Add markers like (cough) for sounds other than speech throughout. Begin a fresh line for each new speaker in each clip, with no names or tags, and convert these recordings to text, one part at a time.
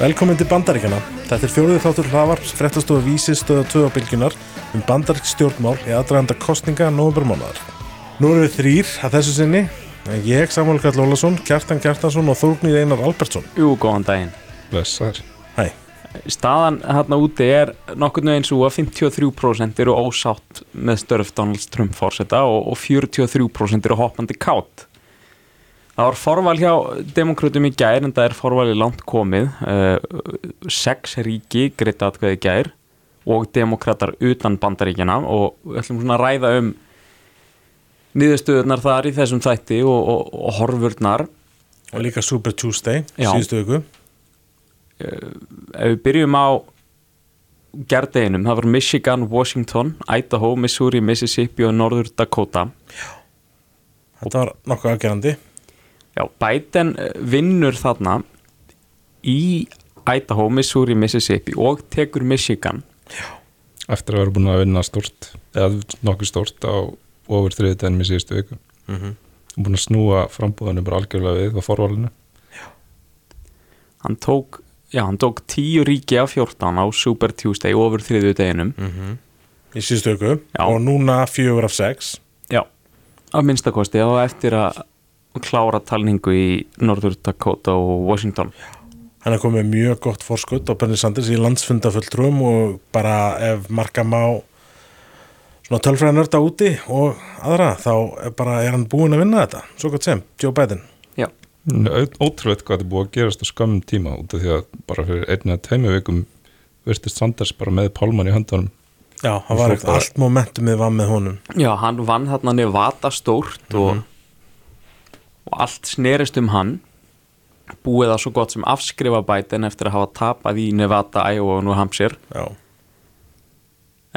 Velkomin til Bandaríkjana. Þetta er fjóruði þáttur hlaðvarps fréttastofu vísistöða töðabilgjunar um bandarík stjórnmál í aðdraganda kostninga nógumbermánaðar. Nú erum við þrýr að þessu sinni. Ég, Samuel Kall Ólason, Kjartan Kjartansson og Þórgnýð Einar Albertsson.
Jú, góðan daginn.
Blessar.
Hæ.
Staðan hérna úti er nokkurnu eins og að 53% eru ósátt með störf Donald Trump fórseta og, og 43% eru hoppandi kátt. Það var forval hjá demokrátum í gær en það er forval í langt komið. Uh, sex ríki greita atkvæði í gær og demokrater utan bandaríkjana og við ætlum svona að ræða um niðurstöðunar þar í þessum þætti og, og, og horfurnar.
Og líka Super Tuesday,
Já.
síðustu viku.
ef við byrjum á gerdeginum, það var Michigan, Washington, Idaho, Missouri, Mississippi og Norður Dakota
Þetta var nokkuð afgerandi.
Já, Biden eh, vinnur þarna í Idaho, Missouri, Mississippi og tekur Michigan
Eftir að vera búin að vinna stort, eða nokkuð stort á ofur þriðdæðinum í síðustu viku.
Mm -hmm.
Búin að snúa frambúðanum bara algjörlega við á forvalinu.
hann tók, já, hann tók tíu ríki af 14 á Super Tuesday ofur þriðju deginum
Í síðustu viku.
Já.
Og núna fjögur af sex.
Já, að minnstakosti og eftir að klára talningu í Norður Dakota og Washington
Hann er komið mjög gott forskutt á Bernie Sanders í landsfundafulltrúum og bara ef marka má svona tölfræðanörda úti og aðra þá er bara er hann búinn að vinna þetta. Svo gott sem, Joe Biden.
Já,
Ótrúlega hvað þetta búið að gerast á skömmum tíma út af því að bara fyrir einu eða tveimu vikum virtist Sanders bara með pálmann í höndunum.
Já,
Og
var ekkert allt momentumið var með honum.
Já, hann vann þarna Nevada stórt og, og allt snerist um hann búið það svo gott sem afskrifa Biden eftir að hafa tapað í Nevada, Iowa og New Hampshire
Já,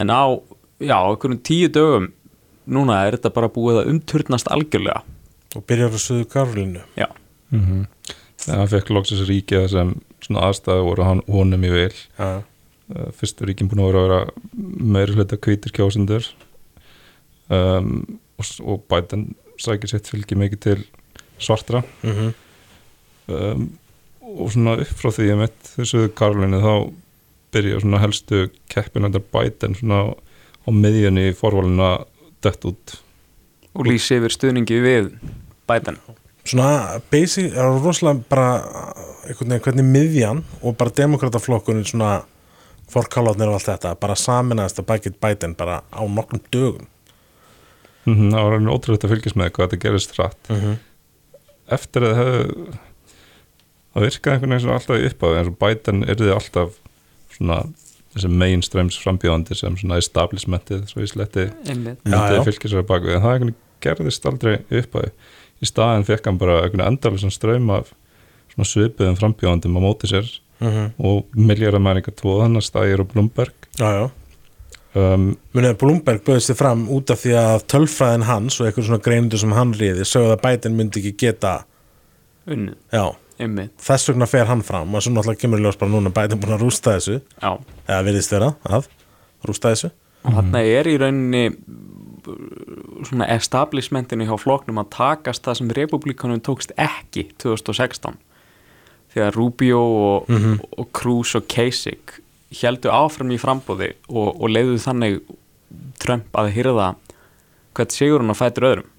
en á, já, einhvern tíu dögum núna er þetta bara búið að umturnast algjörlega
og byrjar á Suðu Karolínu.
Já,
Mm -hmm. Það fekk loksins ríkið sem svona aðstæðu voru hann, honum í vil.
Já,
Uh, Fyrstu ríkin búin að vera að vera meiri hluta kvítir kjósendur um, og, og Biden sækir sitt fylgi mikið til svartra.
mm
um, og svona upp frá því ég mitt þessu Karolinu þá byrja svona helstu keppinandar Biden svona á, miðjunni í forvalinu að dett út.
Og lýsi yfir stuðningi við Biden.
Svona basic, það er rosalega bara einhvern veginn hvernig miðjan og bara demokrataflokkurinn svona fórkálaðnir og allt þetta, bara saminæðast að bækið Biden bara á nokkrum dögum.
Mm -hmm, það var alveg ótrúlega að fylgjast með hvað þetta gerist rætt
mm -hmm.
Eftir að það hefði það virkaði einhvern veginn alltaf í upphafi eins og Biden yrði alltaf svona þessi mainstreams frambjóðandi sem svona establishmentið svo í sletti myndið fylgjast bak við. En það einhvern veginn gerðist aldrei í upphafi. Í staðin fekk hann bara einhvern endalins ströym af svona svipuðum frambjóðandum á móti sér og miljardamæringar tvo þannig Stægir og Bloomberg.
Já, já
um,
Munið að Bloomberg bauðist þið fram út af því að tölfræðin hans og einhver svona greinundur sem hann ríði sögðu að Biden myndi ekki geta
Unnið,
já,
einmitt.
Þess vegna fer hann fram og svo náttúrulega kemur ljós bara núna Biden búin að rústa þessu.
Já,
eða virðist vera að rústa þessu.
Og þarna er í rauninni uh, svona establishmentinu hjá floknum að takast það sem republikanum tókst ekki 2016 þegar Rubio og,
Mhm.
og Cruz og Kasich heldu áfram í frambóði og, og leiðu þannig Trump að hyrða hvert sigurinn á fætur öðrum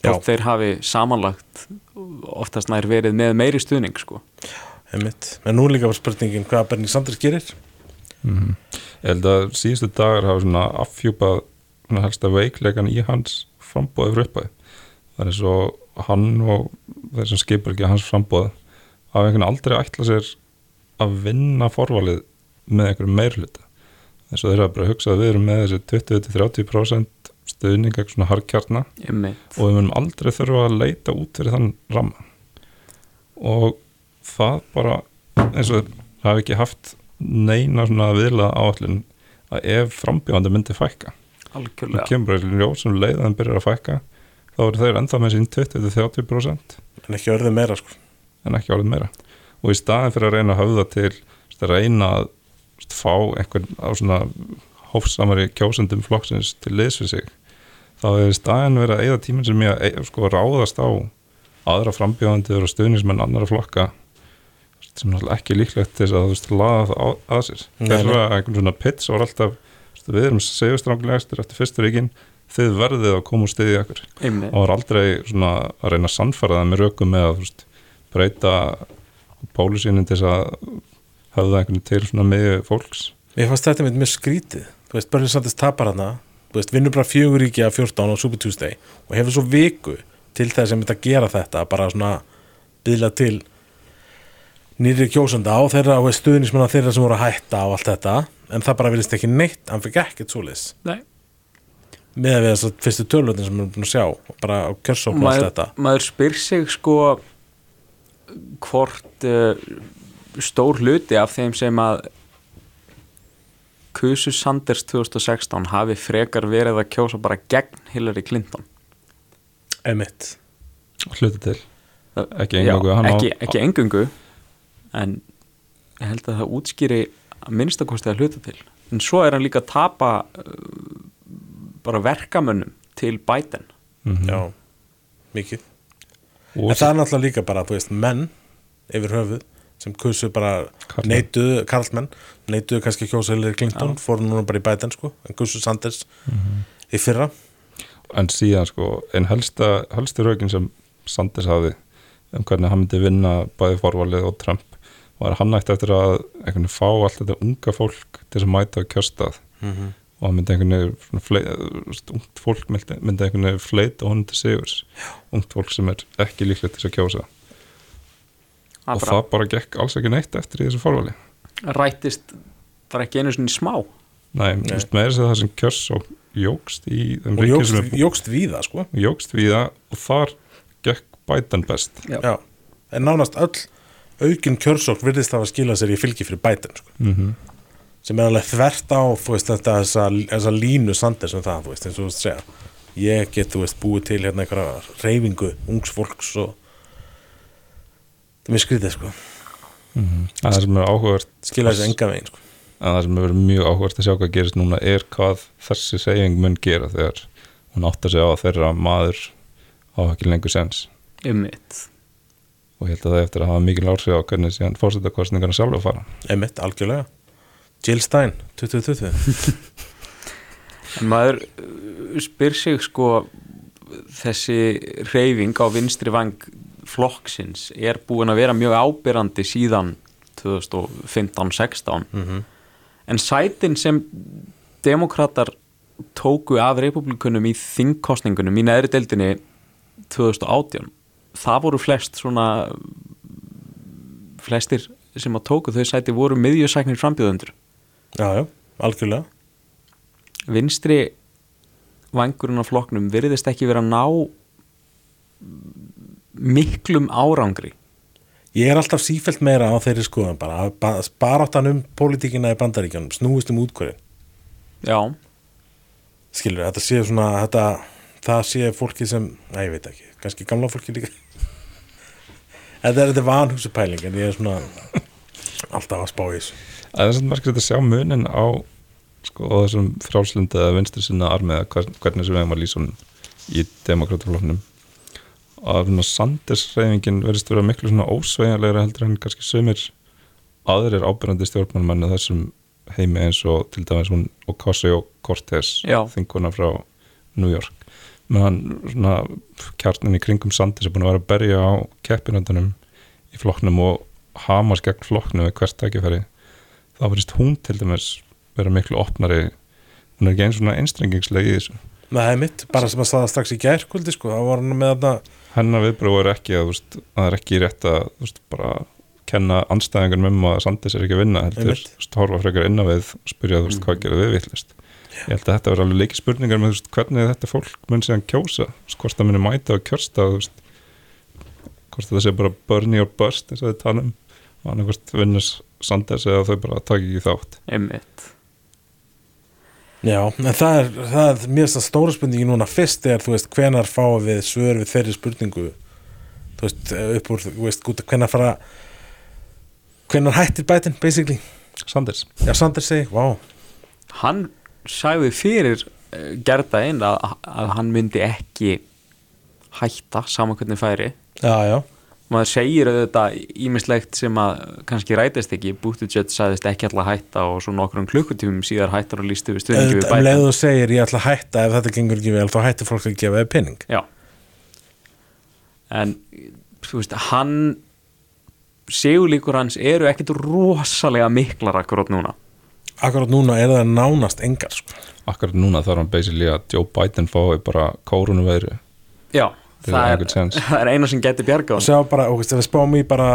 Já.
og þeir hafi samanlagt oftast nær verið með meiri stuðning sko.
einmitt, en nú líka bara spurningin hvað Bernie Sanders gerir
mhm. ég held að síðustu dagar hafa svona affjúpað svona helsta veikleikan í hans frambóði fyrir upphæði það er svo hann og þeir sem skipar ekki hans frambóð hafa einhvern veginn aldrei ætla sér að vinna forvalið með einhverjum meirhluta þess að þeir hafa bara hugsað að við erum með þessi 20-30% stuðning eitthvað svona harkjarna
Einmitt.
og við munum aldrei þurfa að leita út fyrir þann ramma. Og það bara eins og það hafi ekki haft neina svona viðlaða áallin að ef frambjóðandi myndi fækka það
algjörlega
kemur í ljós sem leið að þeim byrjar að fækka þá eru þeir ennþá með sín 20-30%
en ekki örðið meira sko.
En ekki árið meira. Og í staðin fyrir að reyna að höfða til veist, að reyna að veist, fá einhvern á svona hófsamari kjósendum flokksins til liðs við sig þá í staðin verið að eigða tíminn sem ég að sko, ráðast á aðra frambjóðandur og stuðnismenn annara flokka sem er ekki líklegt til þess að þú veist, laða það á, að sér.
Nei,
þeirra einhvern svona pits var alltaf veist, við erum segustránglegastir eftir fyrstu ríkin þið verðið að koma og stiðja ykkur og var aldrei svona að reyna að sannfæra það með rökum með að veist, breyta pólisínin til þess að höfða einhvern til svona miðju fólks.
Mér fannst þetta með mjög skrítið. Þú veist, Bernie Sanders tapar hana Þú veist, vinnur bara fjögur ríki af 14 á Super Tuesday og hefur svo viku til þess að mynda að gera þetta bara svona byðla til nýri kjósanda og þeirra og stuðnismanna þeirra sem voru að hætta og allt þetta en það bara vilist ekki neitt, hann fikk ekkert svoleiðis.
Nei.
með að við þess að fyrstu tölvöldin sem við erum búin að sjá bara á kjörsókn og allt þetta.
maður spyr sig sko hvort uh, stór hluti af þeim sem að Kusu Sanders 2016 hafi frekar verið að kjósa bara gegn Hillary Clinton.
Emitt
hluti til. Ekki
Já,
eingöngu, hann á-
ekki, ekki engungu en ég held að það útskýri að minnstakosti að hluta til. En svo er hann líka að tapa uh, bara verkamönnum til Biden.
Mhm.
já, mikið.
Og
en það er náttúrulega líka bara, þú veist, menn yfir höfuð sem kusu bara neituðu, karlmenn neituðu kannski kjósa Hillary Clinton, fóru núna bara í Biden sko, en kusu Sanders í fyrra.
En síðan sko einn helsta, helsti rökin sem Sanders hafi um hvernig hann myndi vinna bæði forvalið og Trump var hann ætti eftir að fá allt þetta unga fólk til að mæta á kjörstað.
Mm
og hann myndi einhvern veginn ungt fólk myndi, einhvern veginn fleita honum til sigurs. Ungt fólk sem er ekki líklegt til að kjósa
það
og
bara
það bara gekk alls ekki neitt eftir í þessu forvali.
Rættist bara ekki einu svona smá?
Nei,
Nei.
þú veist, með þess að það sem kjörs og jógst í þeim
og
ríkjum
jógst,
sem er
jógst víða sko.
Jógst við það og þar gekk Biden best.
Já. en nánast öll aukin kjörsókn virðist hafa skilað sér í fylgi fyrir Biden sko.
mm
sem er alveg þvert á þú veist, þetta, þessa, þessa línu Sanders um það, þú veist, eins og þú veist segja. Ég get, þú veist, búið til hérna einhverja reyfingu ungs fólks og er mjög skrítið sko.
Það sem er áhugavert
skilað sér enga veginn sko.
Að það sem er mjög áhugavert að sjá hvað gerist núna er hvað þessi segjeng mun gera þegar hún áttar sig á að þeirra maður á ekki lengur sens
ummitt
og ég held að það eftir að hafa mikil áhrif á hvernig síðan fórsetakostningarna sjálfa fara.
Emitt, algjörlega. Jill Stein, 2020 (laughs)
en maður uh, spyr sig sko þessi reyfing á vinstri vang flokksins er búin að vera mjög ábyrrandi síðan 2015-16
mm
en sætin sem demokrater tóku af republikunum í þingkostningunum í neðri deildinni 2018 það voru flest svona flestir sem að tóku þau sæti voru miðjusæknir frambjöðundur
Já, já, algjörlega.
Vinstri vangurinn á flokknum virðist ekki vera að ná miklum árangri.
Ég er alltaf sífælt meira á þeirri skoðan bara baráttan um pólitíkina í bandaríkjanum snúist um útkvörin
já,
skilur, þetta sé svona þetta, það sé fólki sem næ, ég veit ekki, kannski gamla fólki líka. (laughs) Þetta er þetta vanhugsu pæling en ég er svona alltaf að spá í þessu.
Það er svona merkilegt að sjá munin á sko, þessum frálslunda eða vinstri sinna armið eða hvern- hvernig sem við hefum að lýsa í demokratafloknum að svona Sanders-reyfingin verðist vera miklu svona ósveigjanlegra heldur en kannski sömur aðrir ábyrjandi stjórnmálmenn að þessum heimi eins og til dæmis hún Ocasio-Cortez þinguna frá New York. Meðan svona kjarnin í kringum Sanders er búin að vera að berja á keppinöndunum í flokknum og hamast gegn flokknum við hvert tækifæri. Þá verðist hún til dæmis vera miklu opnari. Hún er ekki eins svona einstrengingslega í þessu.
Nei, mitt, bara sem að staða strax í gær kvöldi sko, þá var hann með þetta
hennar viðbröð er ekki að, það er ekki rétt að veist, bara kenna anstæðingun um að Sandis er ekki að vinna heldur, horfa frekar inn á við og spyrja, þú veist, hvað gerir við vittlist ég held að þetta verður alveg leiki spurningar með, veist, hvernig þetta fólk mun síðan kjósa hvort það muni mæta og kjörsta hvort það sé bara burn your bust eins og þið tanum og annarkvort vinnur Sanders eða þau bara taka ekki þátt.
Einmitt
Já, en það er, það er að stóra spurningi núna fyrst er, þú veist, hvenar fáum við svör við þeirri spurningu? Þú veist, upp úr, þú veist, gúta, hvenar fara hvenar hættir bætin, basically?
Sanders,
Já, Sander segi, vá,
hann sagði fyrir uh, gerða einn að, að hann myndi ekki hætta saman hvernig færi.
Já, já
maður segir auðvitað ímislegt sem að kannski rætist ekki. Buttigieg sagðist ekki alltaf hætta og svo nokkrum klukkutífum síðar hættar og lísti við stuðningi við
um
bæta
og segir ég ætla að hætta ef þetta gengur ekki vel þá hættir fólk að gefa þið penning
Já. En þú veist, hann segulíkur hans eru ekkit rosalega miklar akkurat núna.
Akkurat núna er það nánast engar sko.
akkurat núna þarf hann basically að Joe Biden fái bara kórunuveiru
Já,
Til
það er,
séns.
það er eina sem geti bjarga
og
hann
sjá bara, og við spáum í bara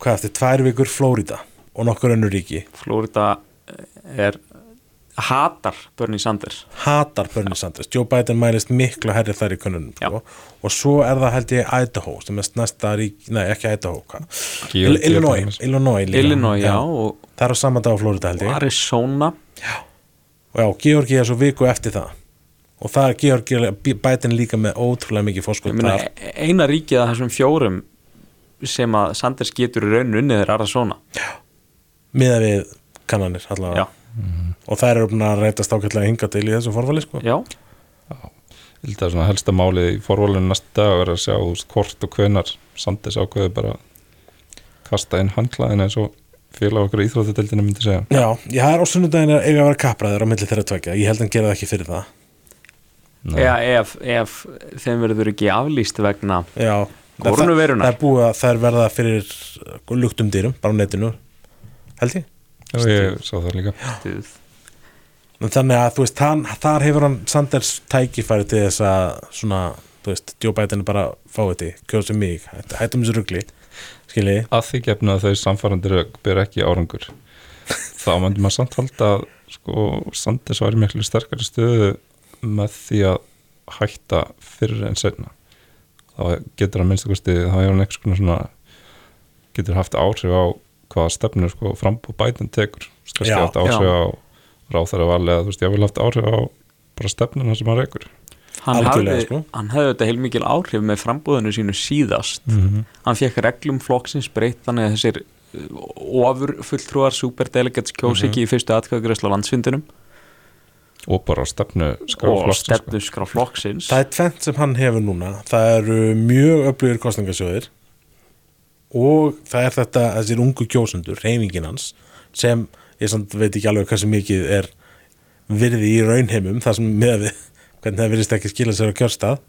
hvað eftir, tvær vikur Flórida og nokkur önnur ríki.
Florida er hatar Bernie Sanders.
Hatar Bernie Sanders, Joe Biden mælist miklu herri þar í könnunum
Já.
sko. og svo er það held ég Idaho sem er næsta rík, nei ekki Idaho Il- Illinois. Illinois.
Illinois, já, og
það er á saman dag á Flórida held ég.
Arizona.
Og já, Georgi er svo viku eftir það og það er Georgi Biden líka með ótrúlega mikið fórskot þar.
e- eina ríkið af þessum fjórum sem að Sanders getur í raun unnið er Arizona.
Miða við kannanir allavega.
Já,
og það eru búin að reytast ákveðlega hinga til í þessu forfali sko.
já,
Ég held að svona helsta málið í forvalinu næsta dag er að sjá hvort og hvenar Sanders ákveði bara kasta inn handklæðin eins og félag okkur íþróttadeildinu myndi segja.
Já, ég har á sunnudaginn að eiga að vera kapraður á milli þeirra tvekja, ég held að hann gera það ekki fyrir það.
Eða ef, ef þeim verður ekki aflýst vegna
Já, það, er búið að það er verða fyrir uh, luktum dýrum, bara á netinu held ég.
Já, ég sá það líka.
Þannig að þú veist, hann, þar hefur hann Sanders tækifæri til þess að svona, þú veist, Joe Biden er bara fáið til, kjóðsum mig, hætt- hættum þessu rugli skiljiði,
að því gefna að þau samfærandi rauk ber ekki árangur. (laughs) Þá halda að sko, Sanders var í miklu sterkari stöðu með því að hætta fyrir en senna þá getur hann minnst okkur þá er hann eitthvað svona getur haft áhrif á hvaða stefnur sko, frambúð bætinn tekur. Kannski
Já,
haft áhrif
já.
á ráþæra vali eða þú veist, ég vil haft áhrif á bara stefnuna sem hann reykur
Hann hafði,
sko.
hann hafði þetta heilmikil áhrif með frambúðinu sínu síðast. Hann fekk reglum flokksins breytt þannig að þessir uh, ofur fulltrúar superdelegates kjósi ekki í fyrstu atkvæðgræslu á landsfundinum
og bara stefnu skrá
og
flokksins, sko.
flokksins.
Það er tvent sem hann hefur núna. Það eru mjög öflugir kostningasjóðir og það er þetta þessir ungu kjósundur, reyfingin hans sem ég samt veit ekki alveg hversu mikið er virði í raunheimum það sem með við (laughs) hvernig það virðist ekki skila sér á kjörstað.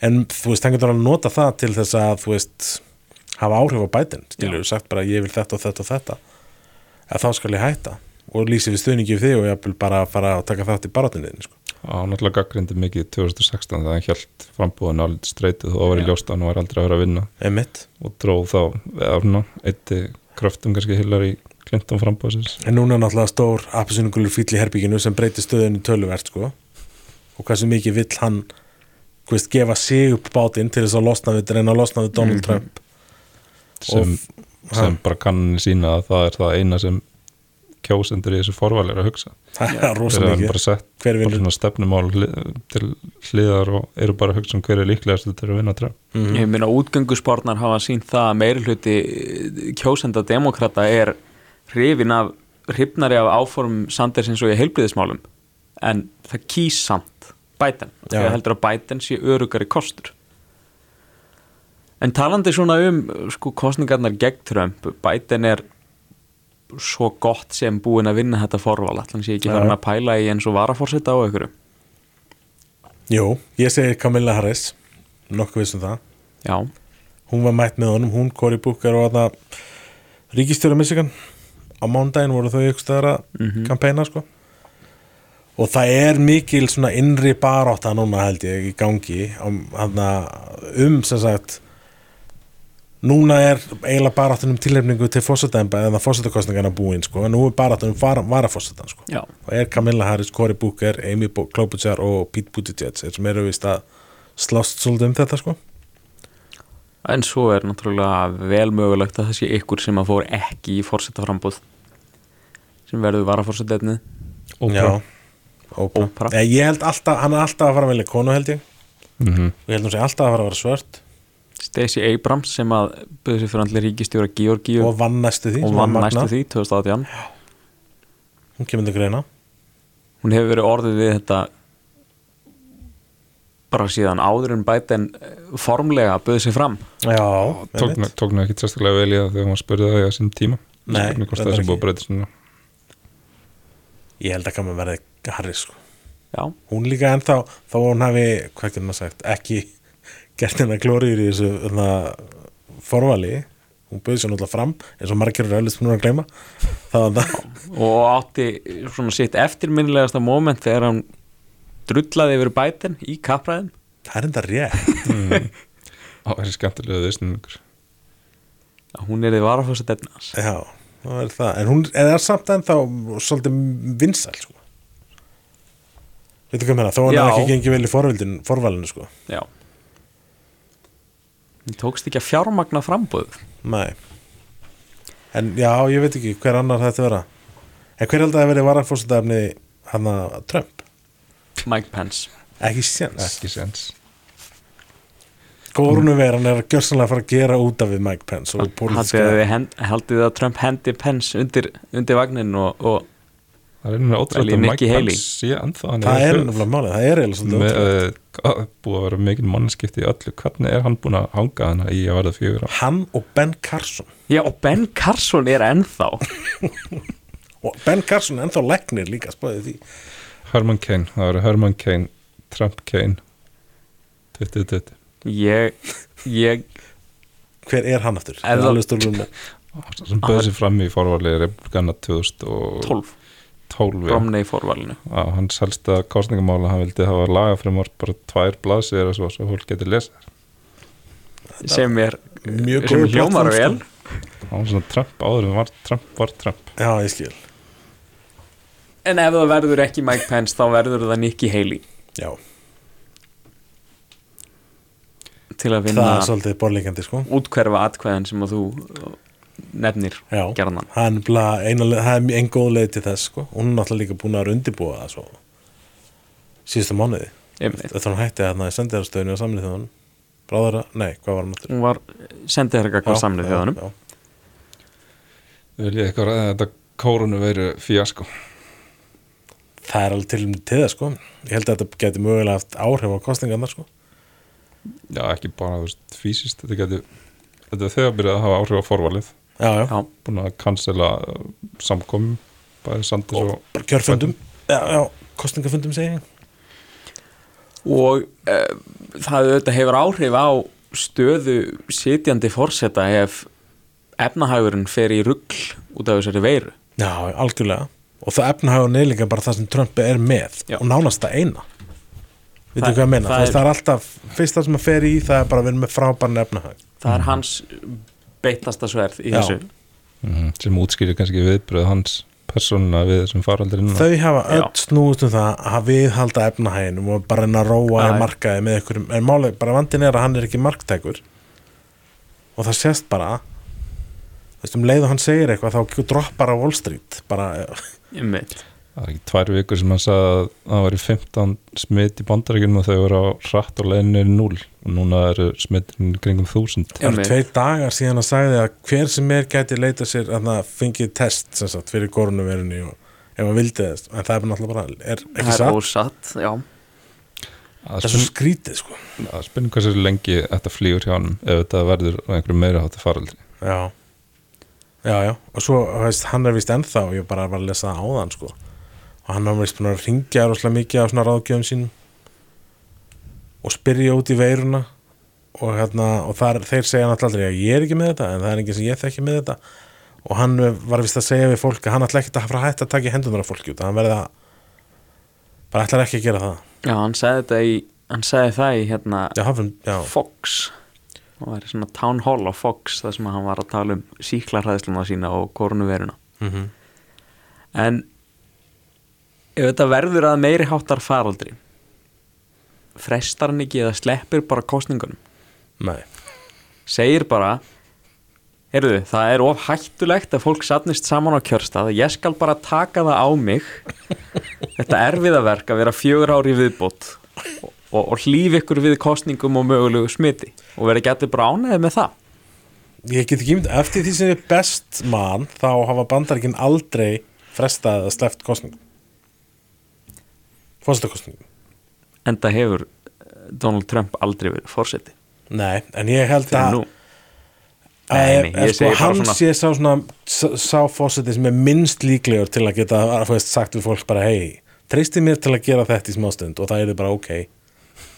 En þú veist, hann getur alveg nota það til þess að þú veist, hafa áhrif á bætin skilur, sagt bara ég vil þetta og þetta og þetta. Að þá skal ég hætta og lýsi við stuðningi við þig og ég vil bara fara að taka þátt í barátunni sko.
hann náttúrulega gaggrindi mikið 2016 þegar hann held frambúðan alveg streitið og var í ljóst að hann var aldrei að vera að vinna
Einmitt.
og dróð þá eitti kröftum kannski hillar í Clinton frambúðsins
En núna er náttúrulega stór appisunugulur fýll í herbygginu sem breytir stöðinu töluvert sko. og hversu mikið vill hann þú veist, gefa sig upp bátinn til þess að losna við, reyna að losna við Donald Trump
sem, sem bara kannin sína að það er það eina sem kjósendur í þessu forvali er að hugsa.
Það er rosa
þegar hann
mikið.
bara sett bara svona stefnumál til hliðar og eru bara að hugsa um hver er líklegast til að vinna Trump.
Mhm.
Ég meina útgöngusportnar hafa sínt það að meiri hluti eh, kjósenda demokrata er hrifin af hrifnari af áform Sanders eins og í heilbriðismálum en það kýs samt Biden,
Já.
þegar heldur að Biden sé örugari kostur. En talandi svona um sko kostningarnar gegn Trump Biden er svo gott sem búin að vinna þetta forval allan sé ekki farin að pæla í eins og varaforseta á einhverju?
Jú, ég segi Camilla Harris nokkuð vissum það.
Já,
hún var mætt með honum, hún, Cory Booker og það ríkistjóra Michigan. Á mándaginn voru þau ykkur stöðara
Mhm.
kampæna sko. Og það er mikil svona innri barátta núna held ég í gangi um, um sem sagt núna er eiginlega baráttunum tilhefningu til fórsetæmba eða fórsetakostningarna búin sko. En nú er baráttunum var, varafórsetan sko.
Já.
Og er Camilla Harris, Cory Booker, Amy Klobuchar og Pete Buttigieg sem eru vist að slást svolítið um þetta sko.
En svo er náttúrulega vel mögulegt að það sé ykkur sem að fór ekki í fórsetaframbúð sem verður
Oprah.
Oprah.
Nei, ég held alltaf, hann er alltaf að fara að velja konu held ég.
Mm -hmm.
og ég held hún sé alltaf að fara að vera svört
Stacey Abrams sem að byrði sér fyrir allir ríkistjóra Georgíu
og
og,
vann næstu því sem
vann
var
næstu
magnað.
því 2018
hún kemur til greina
hún hefur verið orðið við þetta bara síðan áður en Biden eh, formlega bauð sig fram
Já,
tók,
einmitt.
tók nú ekki sérstaklega vel í það þegar maður spurði það í þessum tíma
Nei,
Spurning hvort
reyndar
það sem búið
ekki.
breyta svona
ég held að kannan verði Harris sko.
Já,
hún líka ennþá þó hún hafi, hvað getur maður sagt ekki gert hennar glóriður í þessu þarna, forvali. Hún bauði sér náttúrulega fram eins og margir eru öllist núna að gleyma. Það það.
Og átti svona sitt eftirminnilegasta moment þegar hann drullaði yfir Biden í kappræðin
það er enda rétt.
Á þessi skemmtilegu viðsningur
að hún er þið varafósið efnans
já, það er það. En hún er samt ennþá svolítið vinsæl sko. veitu hvað meina, þó hann
Já.
er ekki gengið vel í forvalinu sko.
Já Hún tókst ekki að fjármagna frambúð
nei. En já, ég veit ekki hver annar þetta vera. En hver held að það verið varafórstæðafni hann að Trump?
Mike Pence.
Ekki séns.
Ekki sens
Kórnuveran er að gjörsanlega fara að gera út af við Mike Pence og pólitíska
Haldið að Trump hendi Pence undir, undir vagnin og, og
það er einhvern veginn að Mike
Haley.
Pence sé ennþá hann
það er
höfuð.
nefnilega málið, það er
uh, búið að vera mikil mannskipti í öllu. Hvernig er hann búin að hanga hana í að verða fjögur á
hann og Ben Carson.
Já, og Ben Carson er ennþá. (laughs)
Og Ben Carson er ennþá leknir líka spáðið því.
Herman Cain, það verður Herman Cain Trump Cain. 2020
Ég, ég
hver er hann aftur? Það er
það-
alveg stórlum með.
sem bauði sér fram í forvarlið Republikana 2012
12
já.
Romney fórvalinu
á hans helsta kostningamála hann vildi hafa lagafremor bara tvær blaðsýðir og svo, svo fólk getur lesa
sem er
mjög
sem
góður
hljómar
plattform,
vel.
Sko.
hann var svona Trump áður en var Trump var Trump.
Já, ég skil.
En ef það verður ekki Mike Pence þá verður það Nikki Haley.
Já,
til að
það
vinna
er svolítið borlíkandi sko.
útkverfa atkvæðin sem að þú nefnir
já,
gerðan
hann er bara eina leið- það er einn góð leið til þess sko. Hún er náttúrulega líka búin að vera undirbúa það svo síðustu mánuði.
Einmitt.
þetta hann hætti þarna í sendiðarstöðinu á samlið þjóðan bráðara, nei, hvað var hann aftur?
Hún var sendið þér eitthvað samlið
já,
þjóðanum
já.
vil ég eitthvað ræða þetta kórunu veru fíasko
það er alveg til, til það sko. Ég held að þetta geti mögulega haft áhrif á kostningarnar sko.
Já ekki bara þú veist, fysiskt. Þetta getur þetta er þegar byrjað að hafa áhrif á forvalið
já, já,
búin að cancela uh, samkomum bæði Sanders
og
og,
bara kjörfundum. Já, já, kostningafundum segi
og uh, það auðvitað hefur áhrif á stöðu sitjandi fórseta ef efnahagurinn fer í rugl út af þessari veiru.
Já, algjörlega. Og það efnahagur neðlinga bara það sem Trump er með.
Já.
og nánast það eina. Vitið
Það-
hvað ég meina?
það
Það,
er-
það er alltaf, fyrst það sem að fer í það er bara að vera með frábærn efnahag.
Það er hans beittasta sverð í
Já.
þessu
mm, sem útskýrir kannski viðbröð hans persónuna við þessum faraldri núna.
Þau hafa öll
Já.
snúist um það að viðhalda efnahaginum og bara reyna að róa í markaði með ykkur en málega, bara vandin er að hann er ekki marktækur og það sést bara þú veist um leið og hann segir eitthvað þá droppar á Wall Street bara,
Einmitt.
Það er ekki tvær vikur sem hann sagði að það væri 15 smitt í bandaríkjunum og þau voru á hratt og leiðinni 0 og núna eru smittin kringum 1000
Það eru tveir dagar síðan að sagði að hver sem er gæti leita sér að það fengið test sem sagt, fyrir koronavirunni og ef hann vildi þess. En það er náttúrulega bara, er ekki
það er
satt.
ósatt já.
það
það er svo skrítið sko.
er spurning hversu lengi þetta flýgur hjá hann ef þetta verður á einhverju meira hátta faraldri.
Já, já, já. Og svo, veist, hann er vist ennþá ég bara var að lesa það áðan sko og hann har vist búin að ringja rosalega mikið af svona ráðgjöfum sínum. Og spyrja út í veiruna. Og, hérna, og þar, þeir segja náttúrulega að ég er ekki með þetta en það er enginn sem ég þekki með þetta. Og hann var vist að segja við fólk að hann ætla ekki að fara hætta að taka í hendunar af fólki út hann verði að bara ætlar ekki að gera það.
Já, hann sagði þetta í hann sagði það í hérna
já, hann, já,
Fox. Það er svona town hall á Fox þar sem hann var að tala um síklarhæðsluna sína og koronaviruna
mm
en ef þetta verður að meiri háttar faraldri frestar hann ekki eða sleppir bara kostningunum
nei.
Segir bara heyrðu, það er of hættulegt að fólk satnist saman á kjörstað. Ég skal bara taka það á mig. Þetta erfiðaverk að vera fjögur ári viðbót og, og, og hlýf ykkur við kostningum og mögulegu smiti. Og vera gæti bara ánæðið með það?
Ég get ekki mynd, eftir því sem er best mann þá hafa bandaríkin aldrei frestað eða sleppt kostningum fórstakostningum
en það hefur Donald Trump aldrei verið fórseti
Nei, en ég held að
nú Nei, nei,
Eh,
ég
sko, hann
svona-
sé sá svona sá- fósiti sem er minnst líklegur til að geta að sagt við fólk bara hei, treysti mér til að gera þetta í smástund og það er bara ok.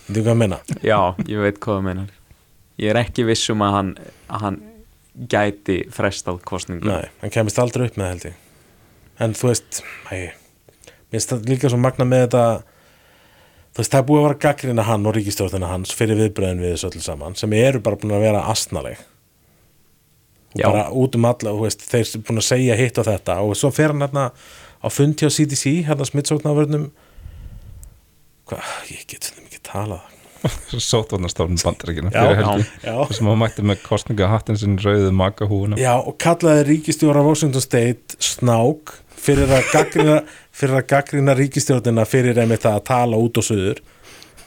Þú hvað að menna? (laughs)
Já, ég veit hvað það meinar. Ég er ekki viss um að hann, að hann gæti frestað kostningu
Nei, hann kemist aldrei upp með held ég. En þú veist, hei mér finnst líka svo magna með þetta þú veist, það er búið að vera gaggrina hann og ríkistjórnina hans fyrir viðbröðin við þessu öllu saman sem eru bara búin að vera astnaleg og
Já.
bara út um alla, veist, þeir eru búin að segja hitt og þetta. Og svo fer hann hérna á fundi á CDC, hérna smittsóknarvörnum hvað, ég get þetta mikið talað (laughs)
sótvarnastofnum bandaríkina
Já,
fyrir helgi
já.
sem að mætti með kostningahattin sinn rauðu makahúuna
Já, og kallaði ríkistjóra Washington State snák fyrir að gaggrina, (laughs) fyrir að gaggrina ríkistjórnina fyrir einmitt það að tala út og suður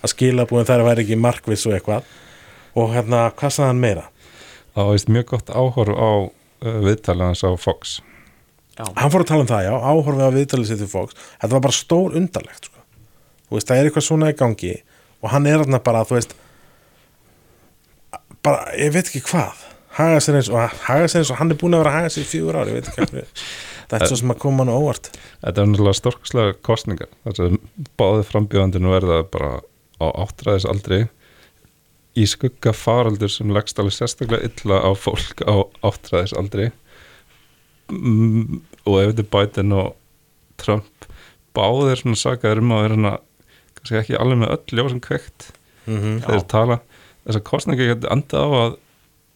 að skila búin þær að væri ekki markviss og eitthvað og hérna, hvað sagði hann meira?
það var mjög gott áhorf á uh, viðtalið hans á Fox
Hann fór að tala um það, já, áhorfið á viðtalið sér til fólks þetta var bara stór undarlegt sko. þú veist, það er eitthvað svona í gangi og hann er þarna bara, þú veist bara, ég veit ekki hvað. Haga sér eins og, haga sér eins og hann er búin að vera að haga sér í fjögur ári, ég veit ekki hvað (laughs) þetta er svo sem að koma hann á óvart.
Þetta er náttúrulega storkslega kostningar þess að báði frambjöðandinu verða bara á áttræðis aldrei í skugga faraldur sem leggst alveg sérstaklega illa á fólk á áttræðis aldrei mm, og ef þetta er Biden og Trump báðir svona sakaður um að vera hana kannski ekki alveg með öll ljósum kveikt
mm -hmm.
þeir tala. Þess að kostningar getur andað á að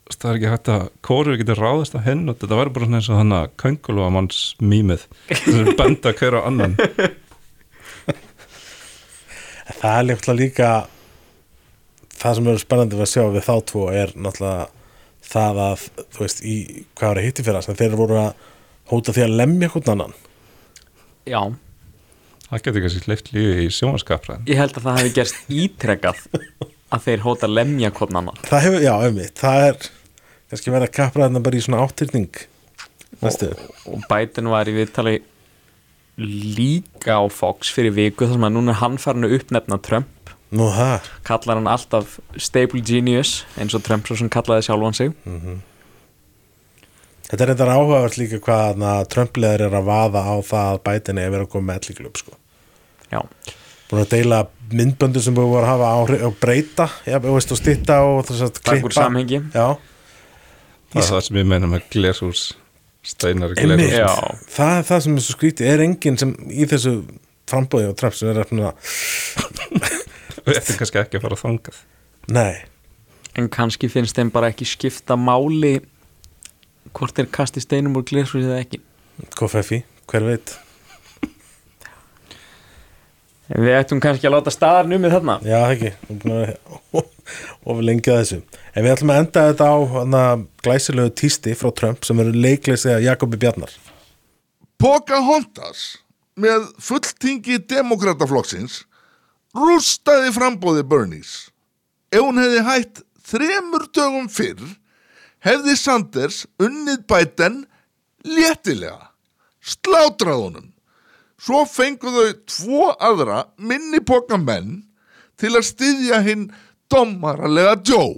það er ekki hægt að kóru getur ráðist á hinn og þetta verður bara svona eins og þannig að köngulva manns mýmið sem er (laughs) benda hver á annan.
Það er líka líka það sem eru spennandi að sjá við þá tvo er náttúrulega það að þú veist, í hvað var að hitti fyrir þeir voru að hóta því að lemja hvern annan.
Já,
það getur kannski sleift lífi í sjónvaskapræðin
ég held að það hefði gerst ítrekkað að þeir hóta lemja annan
Það hefur, já, auðvitað, það er kannski verið að kapra þarna bara í svona áttyrning næstu.
Og Biden var í viðtali líka á Fox fyrir viku þar sem að núna er hann farin að uppnefna Trump.
Nú það,
kallar hann alltaf stable genius eins og Trump svo sem kallaði sjálfan sig
þetta er eitthvað áhugavert líka hvað þarna Trump-leðar er að vaða á það að Biden er verið að koma með elliklub sko.
Já,
búin að deila myndböndu sem búin að hafa áhrif og breyta, já, þú veist, og stitta og þess að
takk úr samhengi.
Já,
það er það sem ég meina með glerhús steinar glerhús
Já.
það er það sem er svo skrítið. Er enginn sem í þessu frambóði og Trump sem er að svona, (laughs)
við ættum kannski ekki að fara þangað.
Nei,
en kannski finnst þeim bara ekki skipta máli hvort þeir kasti steinum úr glershúsi eða ekki.
KFFI, hver veit?
Við ættum kannski að láta staðar numið þarna.
Já, ekki, Við of lengi að þessu. En við ætlum að enda þetta á hana, glæsilegu tísti frá Trump sem verður leikleysið af Jakobi Bjarnar.
Pocahontas með fulltingi demokrataflokksins rústaði frambóði Bernies. Ef hún hefði hætt þremur dögum fyrr hefði Sanders unnið bæten léttilega, slátrað honum. Svo fengu þau tvo aðra minni pokamenn til að styðja hinn dommaralega Joe.